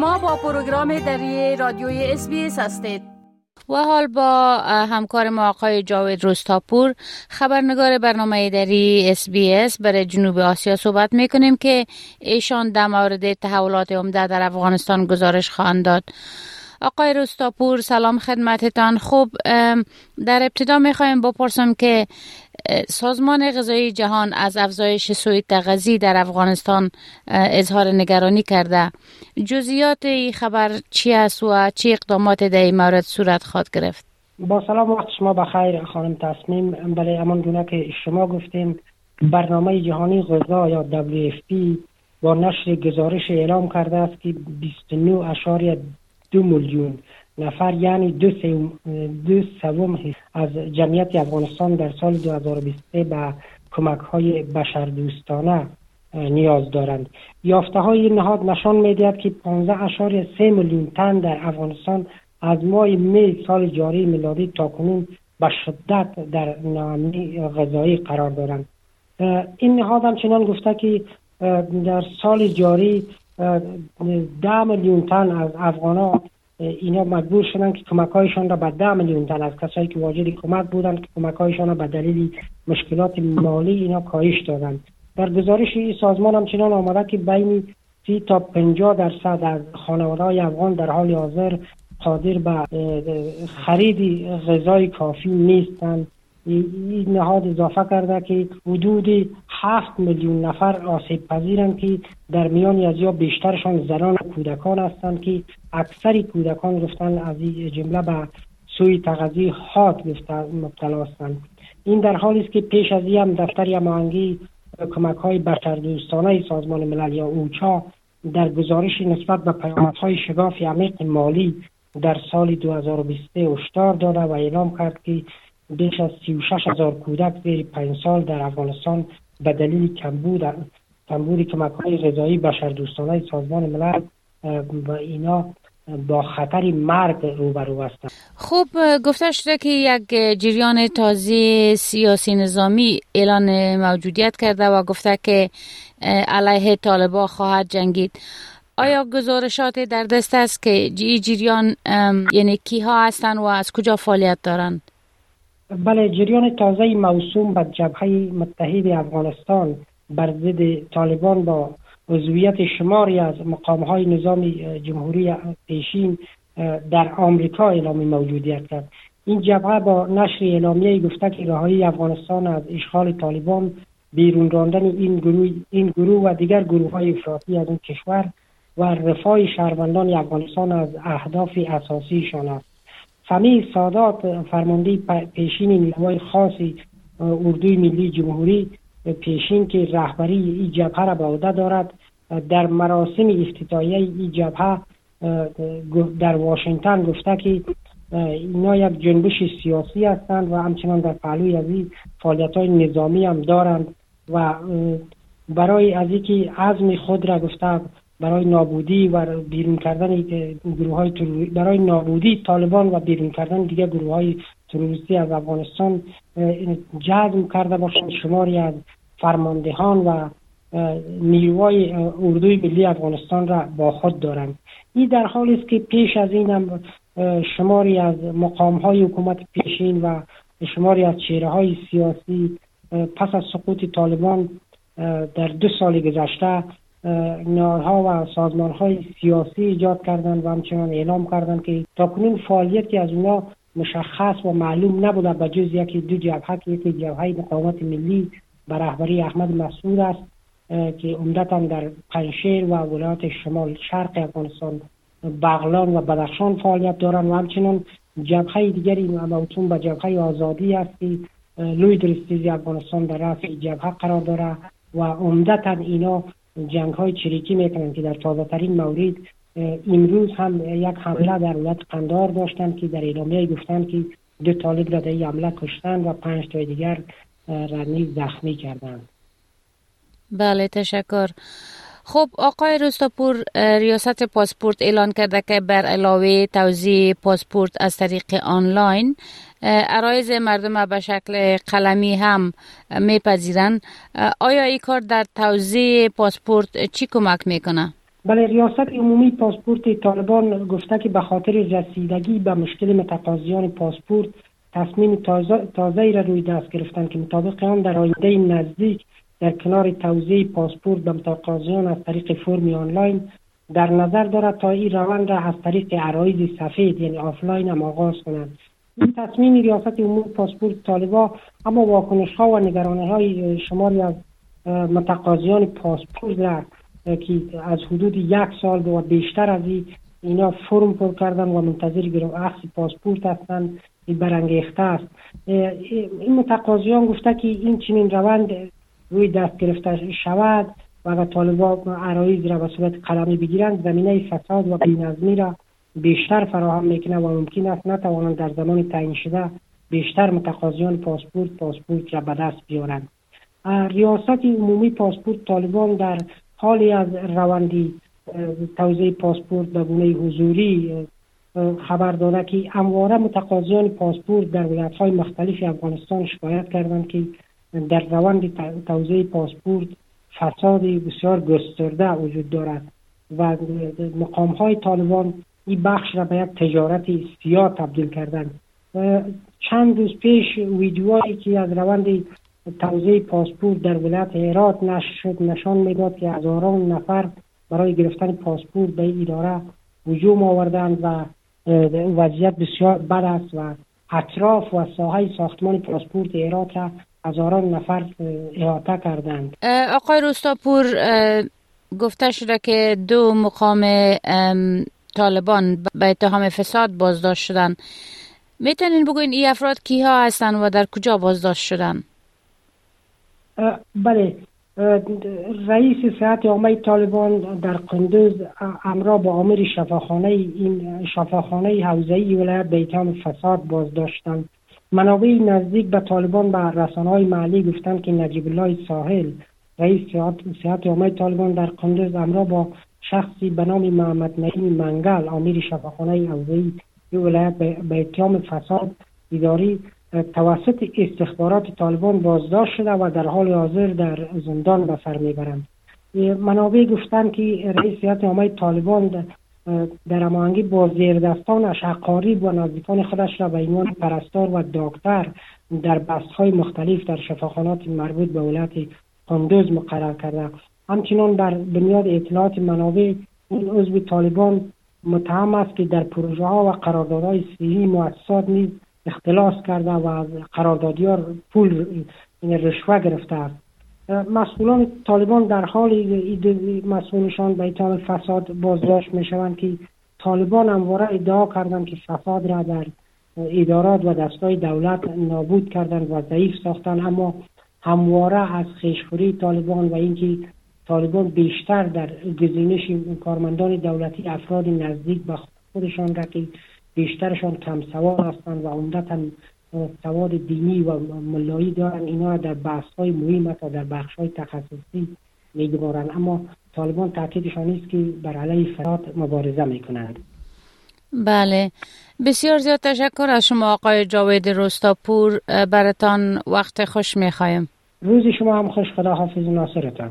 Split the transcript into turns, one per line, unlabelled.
شما با پروگرام دری رادیوی اس هستید.
و حال با همکار ما آقای جاوید رستاپور خبرنگار برنامه دری SBS برای جنوب آسیا صحبت می‌کنیم که ایشان در مورد تحولات عمده در افغانستان گزارش خواهند داد. آقای رستاپور سلام خدمتتان. خوب در ابتدا می‌خوایم بپرسم که سازمان غذایی جهان از افزایش سوء تغذی در افغانستان اظهار نگرانی کرده. جزئیات این خبر چی است و چی اقدامات در این مورد صورت خواهد گرفت؟
با سلام وقت شما بخیر خانم تصمیم. برای همان گونه که شما گفتیم برنامه جهانی غذا یا WFP با نشر گزارش اعلام کرده است که 29 دو میلیون نفر یعنی دو, دو سوم از جمعیت افغانستان در سال 2023 به کمک های بشردوستانه نیاز دارند. یافته های نهاد نشان می‌دهد که 15.3 میلیون تن در افغانستان از ماه می سال جاری میلادی تا کنون به شدت در ناامنی غذایی قرار دارند. این نهاد همچنان گفته که در سال جاری ده میلیون تن از افغان اینا مجبور شدن که کمک هایشان را به ده میلیون تن از کسایی که واجد کمک بودند که کمک هایشان را به دلیل مشکلات مالی اینا کاهش دادند. در گزارش این سازمان همچنان آمده که بین سی تا 50 درصد از خانواده های افغان در حال حاضر قادر به خرید غذای کافی نیستند. این نهاد اضافه کرده که حدود هفت میلیون نفر آسیب پذیرند که در میان از یا بیشترشان زنان و کودکان هستند که اکثری کودکان گفتن از این جمله به سوی تغذی حاد مبتلا هستند. این در حالی است که پیش از هم دفتر یمانگی کمک های بشردوستانه سازمان ملل یا اوچا در گزارش نسبت به پیامدهای شگاف عمیق مالی در سال 2023 هشدار داده و اعلام کرد که بیش از 36 هزار کودک زیر 5 سال در افغانستان به دلیل کمبود کمبود کمک های غذایی بشردوستانه سازمان ملل و اینا با خطر مرگ روبرو هستند.
خوب گفته شده که یک جریان تازه سیاسی نظامی اعلان موجودیت کرده و گفته که علیه طالبا خواهد جنگید. آیا گزارشات در دست است که این جریان یعنی کیها هستند و از کجا فعالیت دارند
بله جریان تازه موسوم به جبهه متحد افغانستان بر ضد طالبان با عضویت شماری از های نظام جمهوری پیشین در آمریکا اعلامی موجودیت کرد. این جبهه با نشر اعلامیه گفته که رهایی افغانستان از اشغال طالبان بیرون راندن این گروه این گروه و دیگر گروه های افراطی از این کشور و رفاه شهروندان افغانستان از اهداف اساسیشان است. فمی سادات فرمانده پیشین نیروهای خاصی اردوی ملی جمهوری پیشین که رهبری این جبهه را به عهده دارد. در مراسم افتتاحیه این جبهه در واشنگتن گفته که اینا یک جنبش سیاسی هستند و همچنان در پهلوی از این فعالیت های نظامی هم دارند و برای از اینکه عزم خود را گفته برای نابودی و بیرون کردن گروه های برای نابودی طالبان و بیرون کردن دیگه گروه های تروریستی از افغانستان جذب کرده باشند. شماری از فرماندهان و نیروهای اردوی ملی افغانستان را با خود دارند. این در حالی است که پیش از این هم شماری از مقام های حکومت پیشین و شماری از چهره های سیاسی پس از سقوط طالبان در دو سال گذشته نارها و سازمان های سیاسی ایجاد کردند و همچنان اعلام کردند که تا کنون فعالیتی از اونا مشخص و معلوم نبوده به جز یکی دو جبهه که یکی جبهه مقاومت ملی به رهبری احمد مسعود است که عمدتا در پنشیر و ولایت شمال شرق افغانستان بغلان و بدخشان فعالیت دارند و همچنان جبهه دیگری موسوم به جبهه آزادی است که لوی درستیزی افغانستان در رفع جبهه قرار داره و عمدتا اینا جنگ های چریکی می‌کنند که در تازه ترین مورد امروز هم یک حمله در ولایت قندار داشتند که در اعلامیه گفتند که دو طالب را در حمله کشتند و پنج تا دیگر را نیز زخمی کردند.
بله تشکر. خب آقای رستاپور ریاست پاسپورت اعلان کرده که بر علاوه توزیع پاسپورت از طریق آنلاین عرایز مردم به شکل قلمی هم میپذیرند آیا این کار در توزیع پاسپورت چی کمک می‌کنه؟
بله ریاست عمومی پاسپورت طالبان گفته که به خاطر رسیدگی به مشکل متقاضیان پاسپورت تصمیم تازه را روی دست گرفتن که مطابق آن در آینده نزدیک در کنار توزیع پاسپورت به متقاضیان از طریق فرم آنلاین در نظر دارد تا این روند را از طریق عرایز سفید یعنی آفلاین هم آغاز کنند این تصمیم ریاست عمومی پاسپورت طالبا اما واکنش ها و نگرانی های شماری از متقاضیان پاسپورت را که از حدود یک سال و بیشتر از این اینا فرم پر کردن و منتظر اخذ پاسپورت هستند برانگیخته است. این متقاضیان گفته که این چنین روند روی دست گرفته شود و اگر طالبا عرایز را به صورت قلمی بگیرند زمینه فساد و بینظمی را بیشتر فراهم می‌کنه و ممکن است نتوانند در زمان تعیین شده بیشتر متقاضیان پاسپورت پاسپورت را به دست بیارند. ریاست عمومی پاسپورت طالبان در حالی از روندی توزیع پاسپورت به گونه حضوری خبر داده که امواره متقاضیان پاسپورت در ولایت های مختلف افغانستان شکایت کردند که در روند توزیع پاسپورت فساد بسیار گسترده وجود دارد و مقام های طالبان این بخش را به یک تجارت سیاه تبدیل کردند چند روز پیش ویدیوهایی که از روند توزیع پاسپورت در ولایت هرات نشر شد نشان می‌داد که هزاران نفر برای گرفتن پاسپورت به اداره هجوم آوردند و وضعیت بسیار بد است و اطراف و ساحه ساختمان پاسپورت هرات را هزاران نفر احاطه کردند.
آقای روستاپور گفته شده که دو مقام طالبان به اتهام فساد بازداشت شدن. می‌تونین بگوین این افراد کیها هستند و در کجا بازداشت شدن؟
بله. رئیس صحت عامه طالبان در قندوز امرا با عامر شفاخانه این شفاخانه حوزه‌ای ولایت به اتهام فساد بازداشتند. منابع نزدیک به طالبان به رسانه های محلی گفتند که نجیب الله ساحل رئیس صحت عامه طالبان در قندوز امرا با شخصی به نام محمد نعیم منگل امیر شفاخانه حوزه‌ای ولایت به اتهام فساد اداری توسط استخبارات طالبان بازداشت شده و در حال حاضر در زندان به سر می‌برند. منابع گفتند که رئیس هیئت عامه طالبان در امانگی با زیردستانش اقارب و نزدیکان خودش را به عنوان پرستار و دکتر در بست های مختلف در شفاخانات مربوط به ولایت قندوز مقرر کرده. همچنان بر بنیاد اطلاعات منابع این عضو طالبان متهم است که در پروژه ها و قراردادهای سیهی مؤسسات نیز اختلاس کرده و قراردادیار پول این رشوه گرفته است. مسئولان طالبان در حال مسئولشان به اتهام فساد بازداشت می شوند که طالبان همواره ادعا کردند که فساد را در ادارات و دستای دولت نابود کردند و ضعیف ساختند اما همواره از خیشخوری طالبان و اینکه طالبان بیشتر در گزینش کارمندان دولتی افراد نزدیک به خودشان را که بیشترشان کم سواد هستند و عمدتا سواد دینی و ملایی دارن اینا در بحث های مهم تا در بخش های تخصصی می‌گذارند. اما طالبان تاکیدشان نیست که بر علیه فرات مبارزه می‌کنند.
بله. بسیار زیاد تشکر از شما آقای جاوید رستاپور. براتان وقت خوش می‌خوایم.
روز شما هم خوش. خدا حافظ ناصرتان.